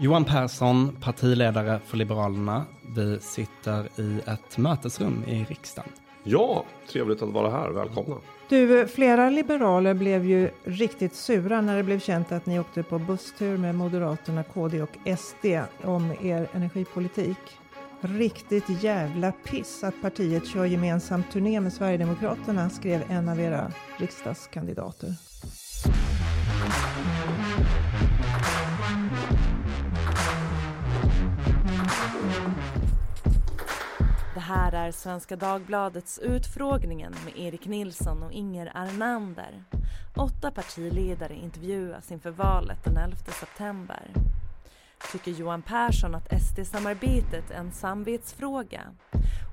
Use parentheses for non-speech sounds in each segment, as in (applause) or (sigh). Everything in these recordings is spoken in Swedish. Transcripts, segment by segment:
Johan Persson, partiledare för Liberalerna. Vi sitter i ett mötesrum i riksdagen. Ja, trevligt att vara här. Välkomna. Du, flera liberaler blev ju riktigt sura när det blev känt att ni åkte på busstur med Moderaterna, KD och SD om er energipolitik. Riktigt jävla piss att partiet kör gemensam turné med Sverigedemokraterna, skrev en av era riksdagskandidater. Här är Svenska Dagbladets Utfrågningen med Erik Nilsson och Inger Arnander. Åtta partiledare intervjuas inför valet den 11 september. Tycker Johan Persson att SD-samarbetet är en samvetsfråga?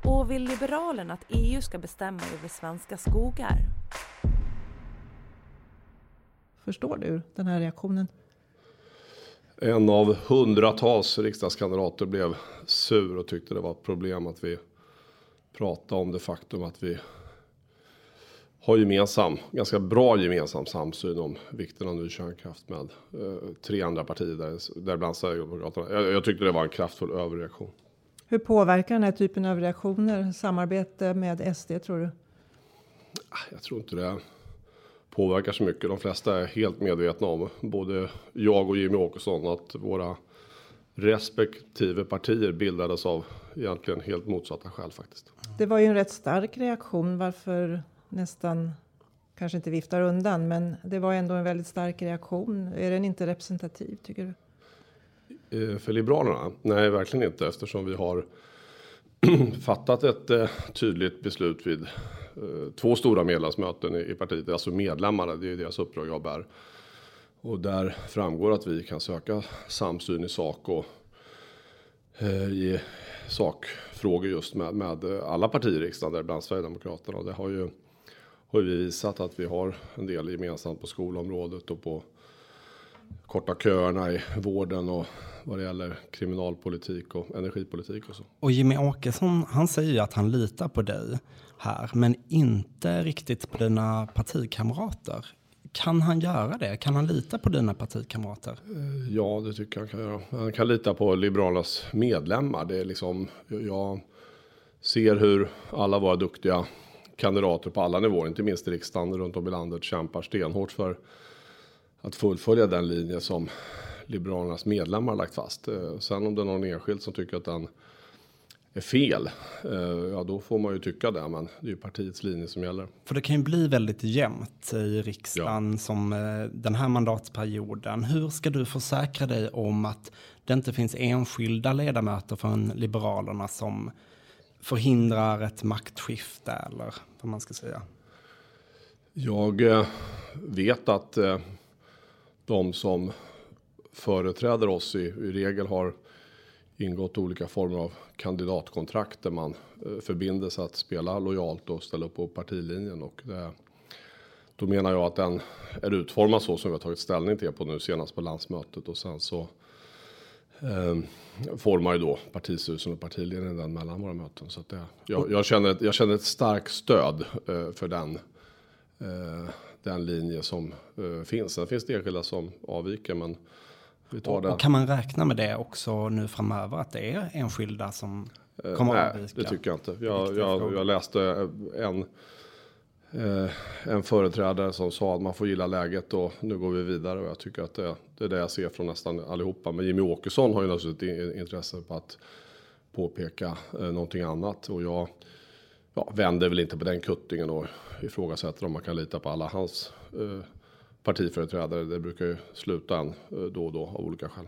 Och vill Liberalerna att EU ska bestämma över svenska skogar? Förstår du den här reaktionen? En av hundratals riksdagskandidater blev sur och tyckte det var ett problem att vi pratade om det faktum att vi har gemensam, ganska bra gemensam samsyn om vikten av ny kärnkraft med eh, tre andra partier, där, däribland Sverigedemokraterna. Jag, jag tyckte det var en kraftfull överreaktion. Hur påverkar den här typen av reaktioner samarbete med SD tror du? Jag tror inte det påverkar så mycket. De flesta är helt medvetna om, både jag och Jimmy Åkesson, att våra respektive partier bildades av egentligen helt motsatta skäl faktiskt. Det var ju en rätt stark reaktion. Varför nästan kanske inte viftar undan, men det var ändå en väldigt stark reaktion. Är den inte representativ tycker du? Eh, för Liberalerna? Nej, verkligen inte eftersom vi har (clears throat) fattat ett eh, tydligt beslut vid eh, två stora medlemsmöten i partiet, alltså medlemmarna, det är deras uppdrag jag bär. Och där framgår att vi kan söka samsyn i sak och eh, i sakfrågor just med, med alla partier i riksdagen, däribland Sverigedemokraterna. Och det har ju har vi visat att vi har en del gemensamt på skolområdet och på korta köerna i vården och vad det gäller kriminalpolitik och energipolitik och så. Och Jimmy Åkesson, han säger ju att han litar på dig här, men inte riktigt på dina partikamrater. Kan han göra det? Kan han lita på dina partikamrater? Eh, ja, det tycker jag han kan göra. Han kan lita på Liberalernas medlemmar. Det är liksom, jag ser hur alla våra duktiga kandidater på alla nivåer, inte minst i riksdagen runt om i landet, kämpar stenhårt för att fullfölja den linje som Liberalernas medlemmar lagt fast. Eh, sen om det är någon enskild som tycker att den är fel, eh, ja då får man ju tycka det, men det är ju partiets linje som gäller. För det kan ju bli väldigt jämnt i riksdagen ja. som eh, den här mandatperioden. Hur ska du försäkra dig om att det inte finns enskilda ledamöter från Liberalerna som förhindrar ett maktskifte eller vad man ska säga? Jag eh, vet att de som företräder oss i, i regel har ingått olika former av kandidatkontrakt där man eh, förbinder sig att spela lojalt och ställa upp på partilinjen. Och det, då menar jag att den är utformad så som vi har tagit ställning till på nu senast på landsmötet och sen så eh, formar ju då partistyrelsen och partiledningen den mellan våra möten. Så att det, jag, jag, känner ett, jag känner ett starkt stöd eh, för den, eh, den linje som eh, finns. Sen finns det enskilda som avviker men och. Och kan man räkna med det också nu framöver att det är enskilda som eh, kommer nej, att avvika? Det tycker jag inte. Jag, jag, jag läste en eh, en företrädare som sa att man får gilla läget och nu går vi vidare och jag tycker att det, det är det jag ser från nästan allihopa. Men Jimmy Åkesson har ju naturligtvis ett intresse på att påpeka eh, någonting annat och jag ja, vänder väl inte på den kuttingen och ifrågasätter om man kan lita på alla hans eh, partiföreträdare. Det brukar ju sluta en eh, då och då av olika skäl.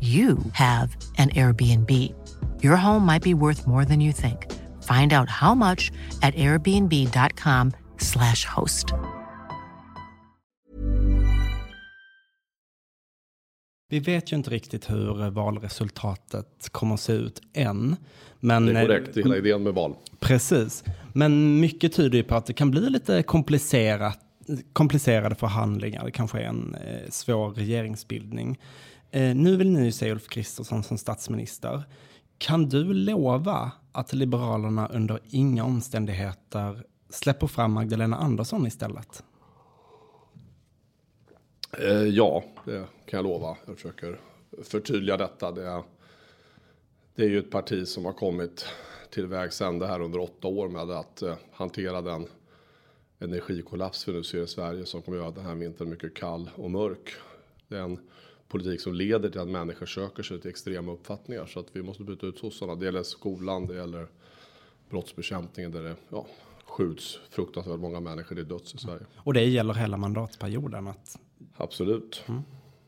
you have an Airbnb. Your home might be worth more than you think. Find out how much at airbnb.com slash host. Vi vet ju inte riktigt hur valresultatet kommer att se ut än. Men, det är korrekt, hela idén med val. Precis, men mycket tyder ju på att det kan bli lite komplicerat komplicerade förhandlingar, det kanske är en eh, svår regeringsbildning. Eh, nu vill ni ju se Ulf Kristersson som statsminister. Kan du lova att Liberalerna under inga omständigheter släpper fram Magdalena Andersson istället? Eh, ja, det kan jag lova. Jag försöker förtydliga detta. Det är, det är ju ett parti som har kommit till vägs ände här under åtta år med att eh, hantera den energikollaps vi nu ser i Sverige som kommer göra den här vintern mycket kall och mörk. Det är en politik som leder till att människor söker sig till extrema uppfattningar så att vi måste byta ut sossarna. Det gäller skolan, det gäller brottsbekämpningen där det ja, skjuts fruktansvärt många människor till döds i Sverige. Och det gäller hela mandatperioden? Att... Absolut. Mm.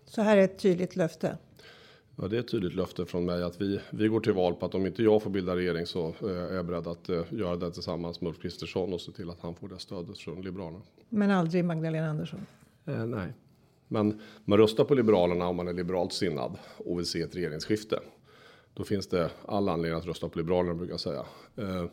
Så här är ett tydligt löfte. Ja, det är ett tydligt löfte från mig att vi, vi går till val på att om inte jag får bilda regering så eh, är jag beredd att uh, göra det tillsammans med Ulf Kristersson och se till att han får det stödet från Liberalerna. Men aldrig Magdalena Andersson? Eh, nej, men man röstar på Liberalerna om man är liberalt sinnad och vill se ett regeringsskifte. Då finns det all anledning att rösta på Liberalerna brukar jag säga. Eh,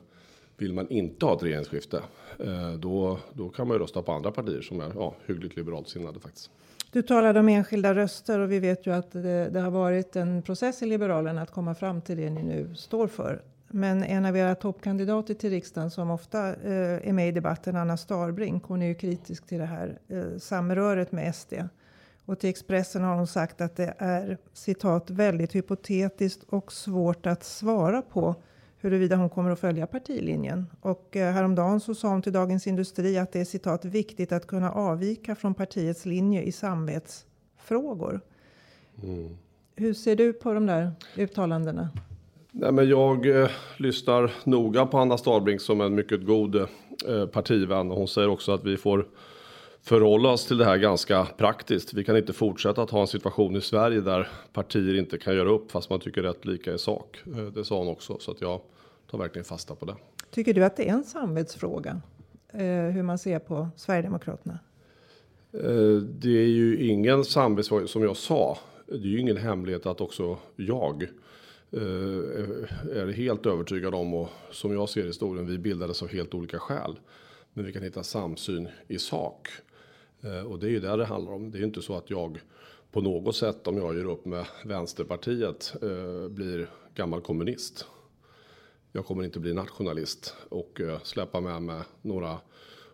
vill man inte ha ett regeringsskifte, eh, då, då kan man ju rösta på andra partier som är ja, hyggligt liberalt sinnade faktiskt. Du talade om enskilda röster och vi vet ju att det, det, har varit en process i Liberalerna att komma fram till det ni nu står för. Men en av era toppkandidater till riksdagen som ofta eh, är med i debatten, Anna Starbrink, hon är ju kritisk till det här eh, samröret med SD. Och till Expressen har hon sagt att det är citat väldigt hypotetiskt och svårt att svara på huruvida hon kommer att följa partilinjen. Och eh, häromdagen så sa hon till Dagens Industri att det är citat viktigt att kunna avvika från partiets linje i samvetsfrågor. Mm. Hur ser du på de där uttalandena? Nej, men jag eh, lyssnar noga på Anna Starbrink som en mycket god eh, partivän. Hon säger också att vi får förhålla oss till det här ganska praktiskt. Vi kan inte fortsätta att ha en situation i Sverige där partier inte kan göra upp fast man tycker rätt lika i sak. Eh, det sa hon också så att jag tar verkligen fasta på det. Tycker du att det är en samvetsfråga eh, hur man ser på Sverigedemokraterna? Eh, det är ju ingen samvetsfråga som jag sa. Det är ju ingen hemlighet att också jag är helt övertygad om och som jag ser historien, vi bildades av helt olika skäl. Men vi kan hitta samsyn i sak. Eh, och det är ju det det handlar om. Det är ju inte så att jag på något sätt om jag gör upp med Vänsterpartiet eh, blir gammal kommunist. Jag kommer inte bli nationalist och eh, släppa med mig några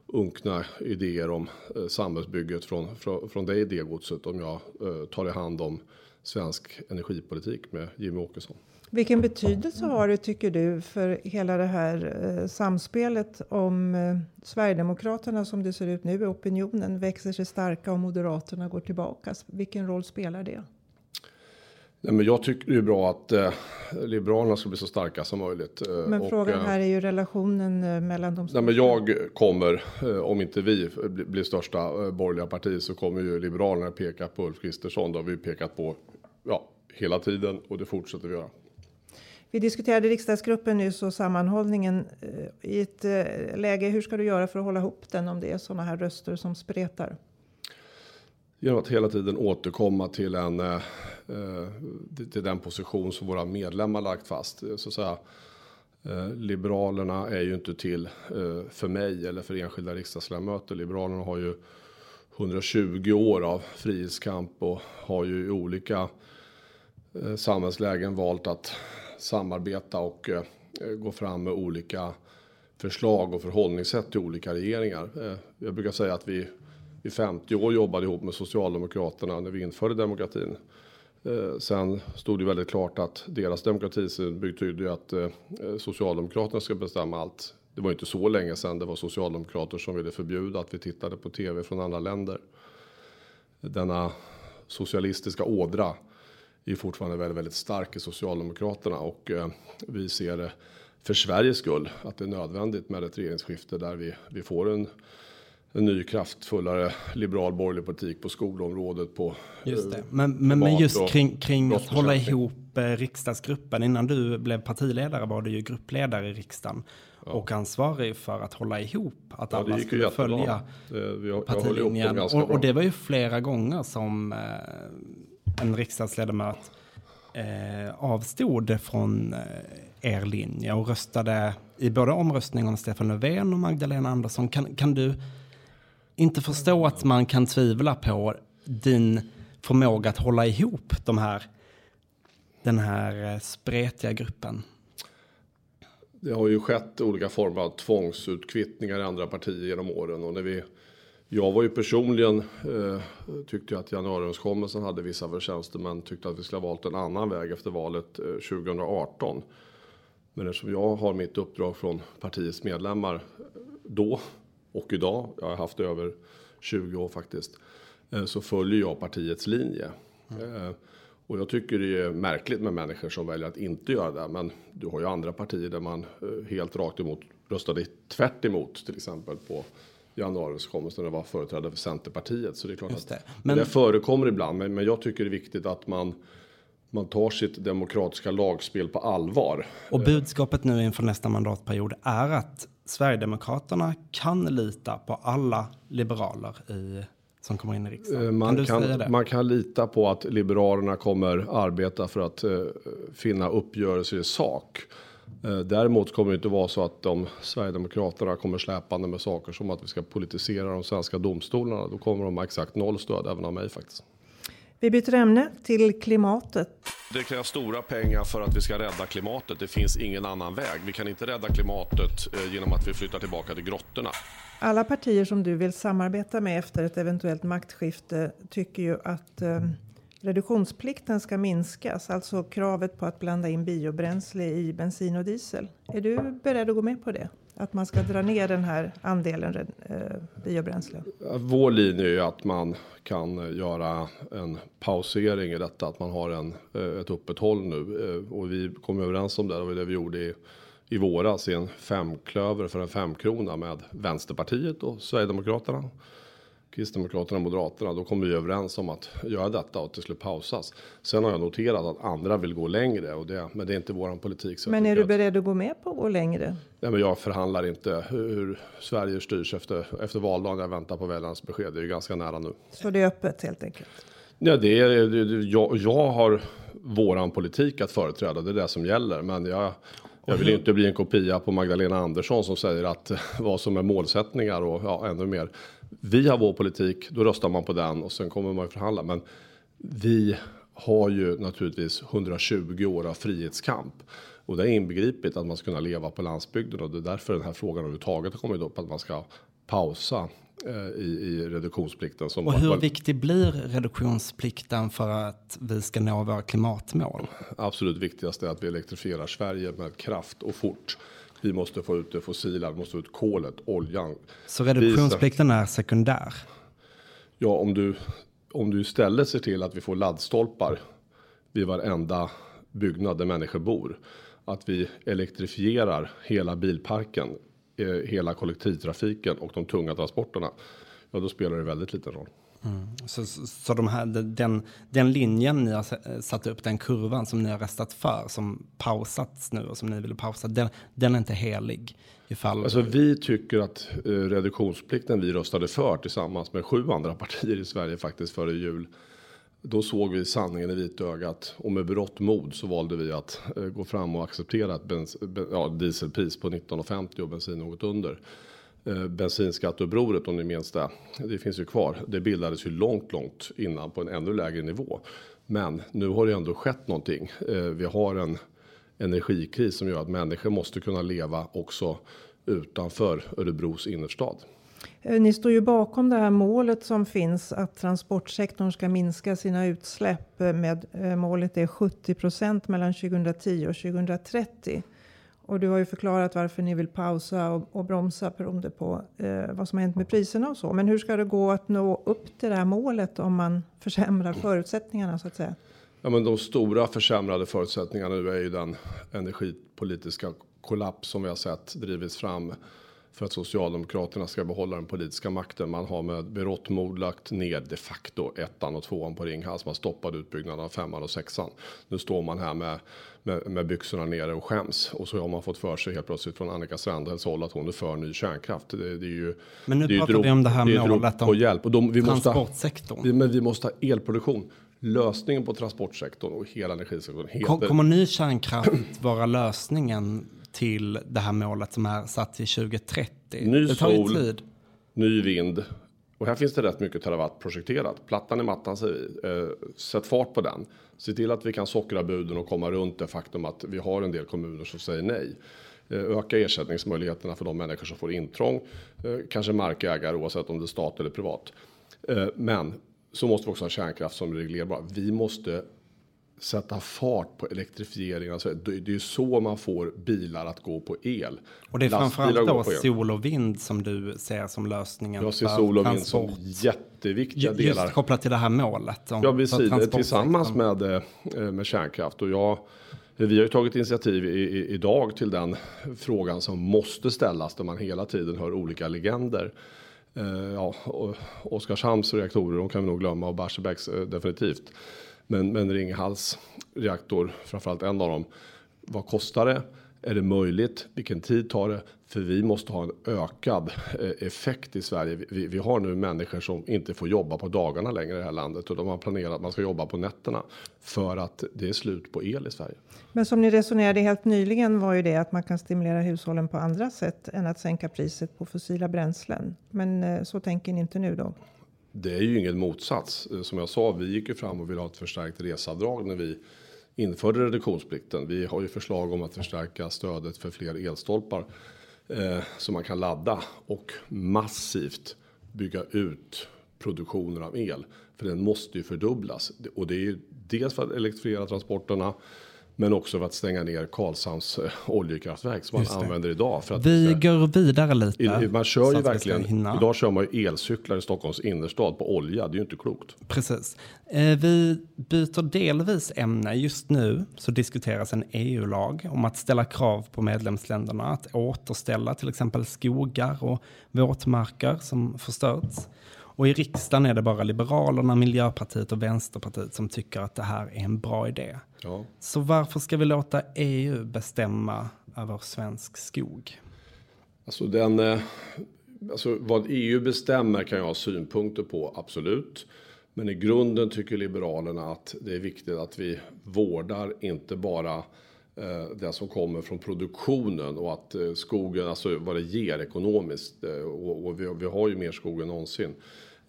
unkna idéer om samhällsbygget från, från, från det idégodset om jag tar i hand om svensk energipolitik med Jimmy Åkesson. Vilken betydelse har det tycker du för hela det här eh, samspelet om eh, Sverigedemokraterna som det ser ut nu i opinionen växer sig starka och Moderaterna går tillbaka? Vilken roll spelar det? Nej, men jag tycker det är bra att eh, Liberalerna ska bli så starka som möjligt. Eh, men frågan här är ju relationen eh, mellan de Nej, men Jag kommer, eh, om inte vi blir största borgerliga parti så kommer ju Liberalerna peka på Ulf Kristersson. Det har vi pekat på ja, hela tiden och det fortsätter vi göra. Vi diskuterade riksdagsgruppen nyss och sammanhållningen eh, i ett eh, läge. Hur ska du göra för att hålla ihop den om det är sådana här röster som spretar? Genom att hela tiden återkomma till en eh, till den position som våra medlemmar lagt fast. Så att säga, Liberalerna är ju inte till för mig eller för enskilda riksdagsledamöter. Liberalerna har ju 120 år av frihetskamp och har ju i olika samhällslägen valt att samarbeta och eh, gå fram med olika förslag och förhållningssätt till olika regeringar. Eh, jag brukar säga att vi i 50 år jobbade ihop med Socialdemokraterna när vi införde demokratin. Eh, sen stod det väldigt klart att deras demokratisyn betydde att Socialdemokraterna ska bestämma allt. Det var inte så länge sedan det var socialdemokrater som ville förbjuda att vi tittade på tv från andra länder. Denna socialistiska ådra är fortfarande väldigt, väldigt stark i Socialdemokraterna och eh, vi ser det för Sveriges skull att det är nödvändigt med ett regeringsskifte där vi, vi får en, en ny kraftfullare liberal borgerlig politik på skolområdet på Just det. Men, men, men just kring, kring att hålla ihop eh, riksdagsgruppen. Innan du blev partiledare var du ju gruppledare i riksdagen. Ja. Och ansvarig för att hålla ihop. Att ja, alla skulle följa det, vi, partilinjen. Och, och, det var ju flera gånger som eh, en riksdagsledamot eh, avstod från eh, er linje och röstade i både omröstningen om Stefan Löfven och Magdalena Andersson. Kan, kan du inte förstå att man kan tvivla på din förmåga att hålla ihop de här, den här eh, spretiga gruppen? Det har ju skett olika former av tvångsutkvittningar i andra partier genom åren och när vi jag var ju personligen eh, tyckte att januariöverenskommelsen hade vissa förtjänster men tyckte att vi skulle ha valt en annan väg efter valet eh, 2018. Men eftersom jag har mitt uppdrag från partiets medlemmar då och idag, jag har haft över 20 år faktiskt, eh, så följer jag partiets linje. Mm. Och jag tycker det är märkligt med människor som väljer att inte göra det. Men du har ju andra partier där man eh, helt rakt emot röstade tvärt emot till exempel på januariöverenskommelsen när det var företrädare för Centerpartiet. Så det är klart Just det. att men... det förekommer ibland. Men, men jag tycker det är viktigt att man man tar sitt demokratiska lagspel på allvar. Och budskapet nu inför nästa mandatperiod är att Sverigedemokraterna kan lita på alla liberaler i som kommer in i riksdagen. Eh, man kan, kan man kan lita på att Liberalerna kommer arbeta för att uh, finna uppgörelser i sak. Uh, däremot kommer det inte vara så att de Sverigedemokraterna kommer släpande med saker som att vi ska politisera de svenska domstolarna. Då kommer de ha exakt noll stöd även av mig faktiskt. Vi byter ämne till klimatet. Det krävs stora pengar för att vi ska rädda klimatet. Det finns ingen annan väg. Vi kan inte rädda klimatet genom att vi flyttar tillbaka till grottorna. Alla partier som du vill samarbeta med efter ett eventuellt maktskifte tycker ju att eh, reduktionsplikten ska minskas, alltså kravet på att blanda in biobränsle i bensin och diesel. Är du beredd att gå med på det? Att man ska dra ner den här andelen eh, biobränsle? Vår linje är ju att man kan eh, göra en pausering i detta, att man har en, eh, ett uppehåll nu. Eh, och vi kom överens om det, det var det vi gjorde i i våras i en femklöver för en femkrona med Vänsterpartiet och Sverigedemokraterna. Kristdemokraterna och Moderaterna. Då kom vi överens om att göra detta och till slut pausas. Sen har jag noterat att andra vill gå längre och det, men det är inte våran politik. men är du beredd att gå med på att gå längre? Nej, men jag förhandlar inte hur Sverige styrs efter, efter valdagen. Jag väntar på väljarnas besked. Det är ju ganska nära nu. Så det är öppet helt enkelt? Ja, det är, jag, jag har våran politik att företräda. Det är det som gäller. Men jag jag vill inte bli en kopia på Magdalena Andersson som säger att (laughs) vad som är målsättningar och ja, ännu mer. Vi har vår politik, då röstar man på den och sen kommer man förhandla. Men vi har ju naturligtvis 120 år av frihetskamp. Och det är inbegripet att man ska kunna leva på landsbygden och det är därför den här frågan överhuvudtaget har kommit upp att man ska pausa eh, i, i reduktionsplikten. Som och hur var... viktig blir reduktionsplikten för att vi ska nå våra klimatmål? Absolut viktigast är att vi elektrifierar Sverige med kraft och fort. Vi måste få ut det fossila, vi måste få ut kolet, oljan. Så reduktionsplikten är sekundär? Ja, om du, om du istället ser till att vi får laddstolpar vid varenda byggnad där människor bor. Att vi elektrifierar hela bilparken Eh, hela kollektivtrafiken och de tunga transporterna. Ja, då spelar det väldigt liten roll. Mm. Så, så, så de här, den, den linjen ni har eh, satt upp, den kurvan som ni har röstat för, som pausats nu och som ni vill pausa, den, den är inte helig? Ifall... Alltså, vi tycker att eh, reduktionsplikten vi röstade för tillsammans med sju andra partier i Sverige faktiskt före jul då såg vi sanningen i vitögat och med berått mod så valde vi att eh, gå fram och acceptera ett bens, ja, dieselpris på 19,50 och bensin något under. Eh, bensinskatteupproret om ni minns det, det finns ju kvar. Det bildades ju långt, långt innan på en ännu lägre nivå. Men nu har det ändå skett någonting. Eh, vi har en energikris som gör att människor måste kunna leva också utanför Örebros innerstad. Eh, ni står ju bakom det här målet som finns att transportsektorn ska minska sina utsläpp eh, med eh, målet är 70 procent mellan 2010 och 2030. Och du har ju förklarat varför ni vill pausa och, och bromsa beroende på eh, vad som har hänt med priserna och så. Men hur ska det gå att nå upp till det här målet om man försämrar förutsättningarna så att säga? Ja, men de stora försämrade förutsättningarna nu är ju den energipolitiska kollaps som vi har sett drivits fram för att Socialdemokraterna ska behålla den politiska makten. Man har med berått mod lagt ner de facto ettan och tvåan på Ringhals. Man stoppade utbyggnaden av femman och sexan. Nu står man här med, med, med byxorna nere och skäms. Och så har man fått för sig helt plötsligt från Annika Strandhälls håll att hon är för ny kärnkraft. Det, det är ju, men nu det pratar vi om det här målet om hjälp. Och de, vi transportsektorn. Måste, men vi måste ha elproduktion lösningen på transportsektorn och hela energisektorn heter... Kommer ny kärnkraft (clears throat) vara lösningen till det här målet som är satt till 2030? Ny det tar sol, tid. ny vind. Och här finns det rätt mycket terawatt projekterat. Plattan i mattan säger vi. Eh, sätt fart på den. Se till att vi kan sockra buden och komma runt det faktum att vi har en del kommuner som säger nej. Eh, öka ersättningsmöjligheterna för de människor som får intrång. Eh, kanske markägare oavsett om det är stat eller privat. Men så måste vi också ha kärnkraft som är reglerbar. Vi måste sätta fart på elektrifieringen. Alltså, det, det är så man får bilar att gå på el. Och det är framförallt då sol och vind som du ser som lösningen. Jag ser sol och vind som jätteviktiga just delar. Just kopplat till det här målet. Om, ja, precis. Tillsammans med, eh, med kärnkraft. Och jag, vi har ju tagit initiativ i, i, idag till den frågan som måste ställas. Där man hela tiden hör olika legender. Eh, ja, Oskarshamns reaktorer, de kan vi nog glömma och Barsebäcks eh, definitivt. Men, men Ringhals reaktor, framförallt en av dem. Vad kostar det? Är det möjligt? Vilken tid tar det? För vi måste ha en ökad eh, effekt i Sverige. Vi, vi, har nu människor som inte får jobba på dagarna längre i det här landet och de har planerat att man ska jobba på nätterna för att det är slut på el i Sverige. Men som ni resonerade helt nyligen var ju det att man kan stimulera hushållen på andra sätt än att sänka priset på fossila bränslen. Men eh, så tänker ni inte nu då? Det är ju ingen motsats. Eh, som jag sa, vi gick ju fram och ville ha ett förstärkt reseavdrag när vi införde reduktionsplikten. Vi har ju förslag om att förstärka stödet för fler elstolpar eh, som man kan ladda och massivt bygga ut produktionen av el. För den måste ju fördubblas och det är ju dels för att elektrifiera transporterna men också för att stänga ner Karlshamns eh, oljekraftverk som man använder idag. För att vi går vidare lite. I, man kör ju verkligen, idag kör man ju elcyklar i Stockholms innerstad på olja. Det är ju inte klokt. Precis. Eh, vi byter delvis ämne. Just nu så diskuteras en EU-lag om att ställa krav på medlemsländerna att återställa till exempel skogar och våtmarker som förstörts. Och i riksdagen är det bara Liberalerna, Miljöpartiet och Vänsterpartiet som tycker att det här är en bra idé. Ja. Så varför ska vi låta EU bestämma över svensk skog? Alltså, den, eh, alltså vad EU bestämmer kan jag ha synpunkter på, absolut. Men i grunden tycker Liberalerna att det är viktigt att vi vårdar inte bara eh, det som kommer från produktionen och att eh, skogen, alltså vad det ger ekonomiskt. och, vi, har ju mer skog än någonsin.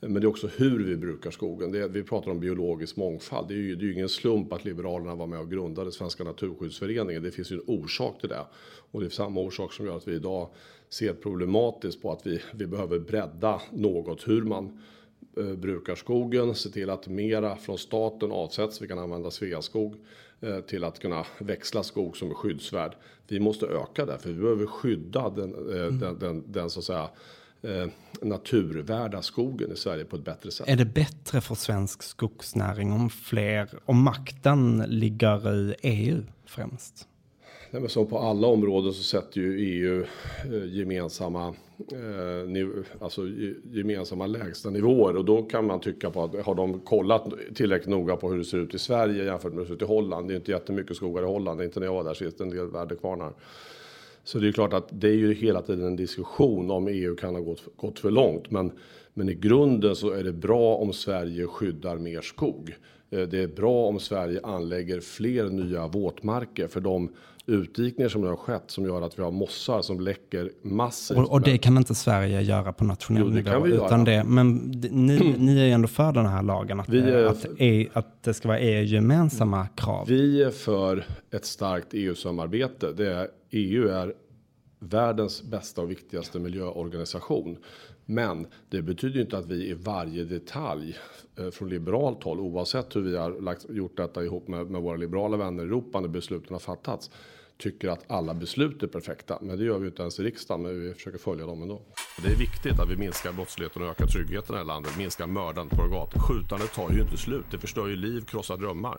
Men det är också hur vi brukar skogen. Är, vi pratar om biologisk mångfald. Det är, ju, det är ju ingen slump att Liberalerna var med och grundade Svenska Naturskyddsföreningen. Det finns ju en orsak till det. Och det är samma orsak som gör att vi idag ser problematiskt på att vi, vi behöver bredda något hur man eh, brukar skogen. Se till att mera från staten avsätts. Vi kan använda Sveaskog eh, till att kunna växla skog som är skyddsvärd. Vi måste öka det för vi behöver skydda den, eh, mm. den, den, den så att säga eh, naturvärda skogen i Sverige på ett bättre sätt. Är det bättre för svensk skogsnäring om fler, om makten ligger i EU främst? Nej, men som på alla områden så sätter ju EU eh, gemensamma, eh, niv alltså gemensamma lägsta nivåer och då kan man tycka på att har de kollat tillräckligt noga på hur det ser ut i Sverige jämfört med hur det ser ut i Holland. Det är inte jättemycket skogar i Holland, inte när jag var där sist, en del värdekvarnar. Så det är klart att det är ju hela tiden en diskussion om EU kan ha gått, gått för långt. Men, men i grunden så är det bra om Sverige skyddar mer skog. Eh, det är bra om Sverige anlägger fler nya våtmarker för de utdikningar som har skett som gör att vi har mossar som läcker massivt. Och, och det kan inte Sverige göra på nationell jo, det nivå. utan det, men ni, ni är ändå för den här lagen att, vi är, att, e, att det ska vara EU-gemensamma krav. Vi är för ett starkt EU-samarbete. Det är, EU är världens bästa och viktigaste miljöorganisation. Men det betyder inte att vi i varje detalj eh, från liberalt håll, oavsett hur vi har lagt, gjort detta ihop med, med våra liberala vänner i Europa när besluten har fattats, tycker att alla beslut är perfekta. Men det gör vi inte ens i riksdagen, men vi försöker följa dem ändå. Det är viktigt att vi minskar brottsligheten och ökar tryggheten i det här landet, minskar mördandet på gator. Skjutandet tar ju inte slut, det förstör ju liv, krossar drömmar.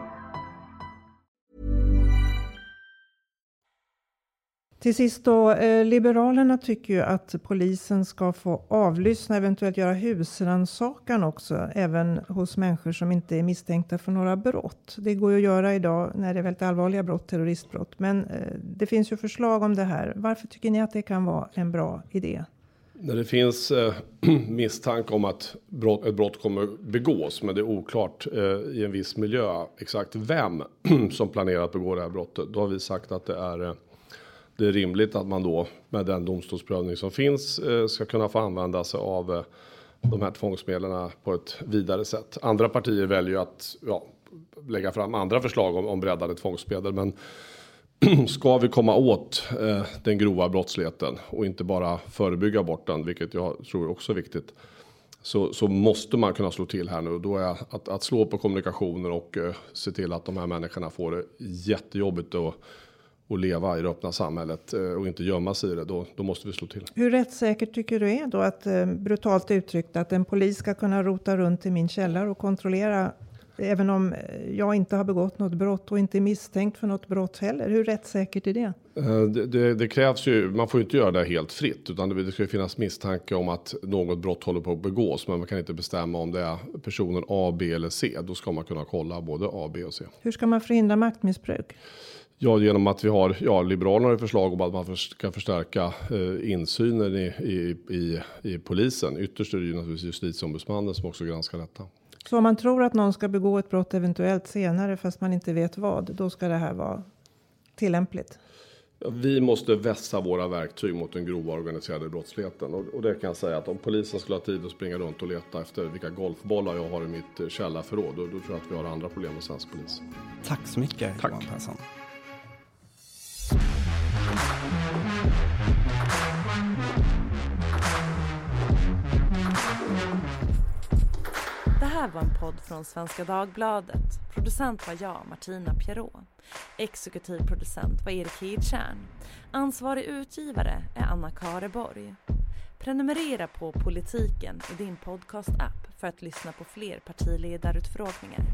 Till sist då, eh, Liberalerna tycker ju att polisen ska få avlyssna, eventuellt göra husrannsakan också, även hos människor som inte är misstänkta för några brott. Det går ju att göra idag när det är väldigt allvarliga brott, terroristbrott. Men eh, det finns ju förslag om det här. Varför tycker ni att det kan vara en bra idé? När det finns eh, (clears throat) misstanke om att brott, ett brott kommer begås, men det är oklart eh, i en viss miljö exakt vem (clears throat) som planerar att begå det här brottet. Då har vi sagt att det är eh, det är rimligt att man då med den domstolsprövning som finns eh, ska kunna få använda sig av eh, de här tvångsmedlen på ett vidare sätt. Andra partier väljer att ja, lägga fram andra förslag om, om breddade tvångsmedel, men (clears throat) ska vi komma åt eh, den grova brottsligheten och inte bara förebygga bort den, vilket jag tror också är viktigt. Så, så måste man kunna slå till här nu. Då är att, att slå på kommunikationer och eh, se till att de här människorna får det jättejobbigt och och leva i det öppna samhället eh, och inte gömma sig i det, då, då måste vi slå till. Hur rättssäkert tycker du är då att eh, brutalt uttryckt att en polis ska kunna rota runt i min källare och kontrollera även om eh, jag inte har begått något brott och inte är misstänkt för något brott heller. Hur rättssäkert är det? Det, det, det krävs ju, man får ju inte göra det helt fritt utan det, det ska finnas misstanke om att något brott håller på att begås men man kan inte bestämma om det är personen A, B eller C. Då ska man kunna kolla både A, B och C. Hur ska man förhindra maktmissbruk? Ja, genom att vi har, ja, Liberalerna har förslag om att man ska förstärka eh, insynen i, i, i, i polisen. Ytterst är det ju naturligtvis justitieombudsmannen som också granskar detta. Så om man tror att någon ska begå ett brott eventuellt senare fast man inte vet vad, då ska det här vara tillämpligt? Ja, vi måste vässa våra verktyg mot den grova organiserade brottsligheten. Och, och, det kan jag säga att om polisen skulle ha tid att springa runt och leta efter vilka golfbollar jag har i mitt eh, källarförråd, då, då tror jag att vi har andra problem med svensk polis. Tack så mycket Tack. Johan Persson. Var en podd från Svenska Dagbladet. Producent var jag, Martina Pierrot. Exekutiv producent var Erik Hedtjärn. Ansvarig utgivare är Anna Kareborg. Prenumerera på Politiken i din podcast-app för att lyssna på fler partiledarutfrågningar.